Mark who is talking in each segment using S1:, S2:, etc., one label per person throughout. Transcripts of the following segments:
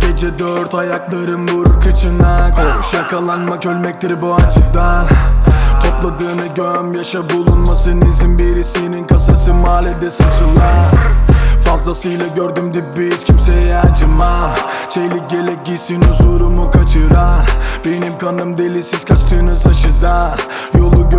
S1: Gece dört ayaklarım vurur kıçına. Koş yakalanmak ölmektir bu açıdan Topladığını göm yaşa bulunmasın izin birisinin kasası mahallede saçılan. Fazlasıyla gördüm dibi hiç kimseye acımam. Çelik gelek giysin huzurumu kaçıran. Benim kanım delisiz kaçtığınız aşıdan. Yolu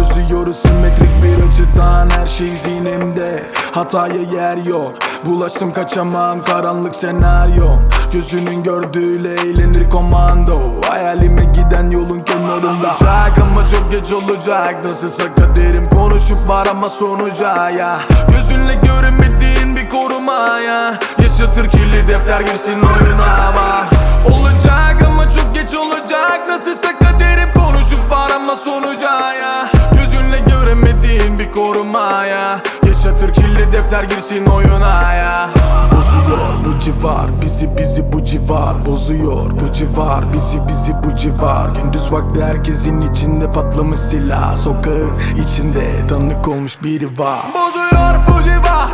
S1: hataya yer yok. Bulaştım kaçamam. Karanlık senaryo. Gözünün gördüğüyle eğlenir komando. Hayalime giden yolun kenarında. Olacak ama çok geç olacak. Nasılsa kaderim konuşup var ama sonuca ya. Gözünle göremediğin bir koruma ya Yaşatır kirli defter girsin oyuna ama Olacak ama çok geç olacak. Nasılsa kaderim defter girsin oyuna ya. Bozuyor bu civar bizi bizi bu civar Bozuyor. Bu civar bizi bizi bu civar. Gündüz vakti herkesin içinde patlamış silah. Sokağın içinde tanık olmuş biri var. Bozuyor bu civar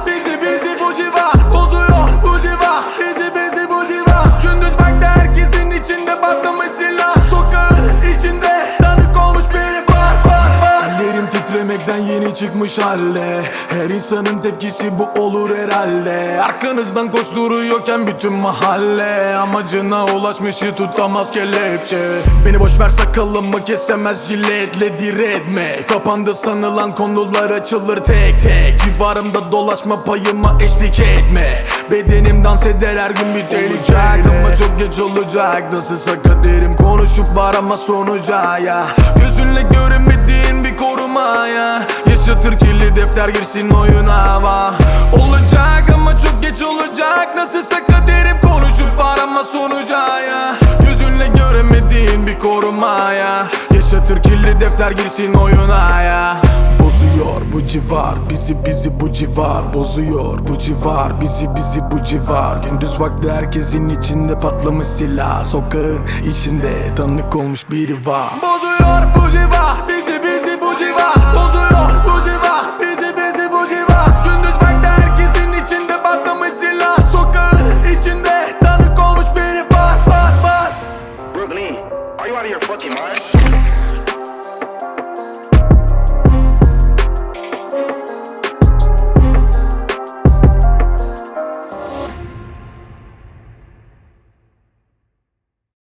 S1: çıkmış halle Her insanın tepkisi bu olur herhalde. Arkanızdan koşturuyorken bütün mahalle Amacına ulaşmışı tutamaz kelepçe. Beni boş ver sakalımı kesemez jiletle diretme. Kapandı sanılan konular açılır tek tek. Civarımda dolaşma payıma eşlik etme. Bedenim dans eder her gün bir olacak. Ama çok geç olacak. Nasılsa kaderim konuşup var ama sonuca ya. Gözünle göremediğin Kirli defter girsin oyuna ama Olacak ama çok geç olacak. Nasılsa kaderim konuşup var ama sonuca ya Gözünle göremediğin bir koruma ya Yaşatır kirli defter girsin oyuna ya Bozuyor bu civar bizi bizi bu civar. Bozuyor bu civar bizi bizi bu civar. Gündüz vakti herkesin içinde patlamış silah. Sokağın içinde tanık olmuş biri var. Bozuyor bu civar bizi bizi bu civar. Bozuyor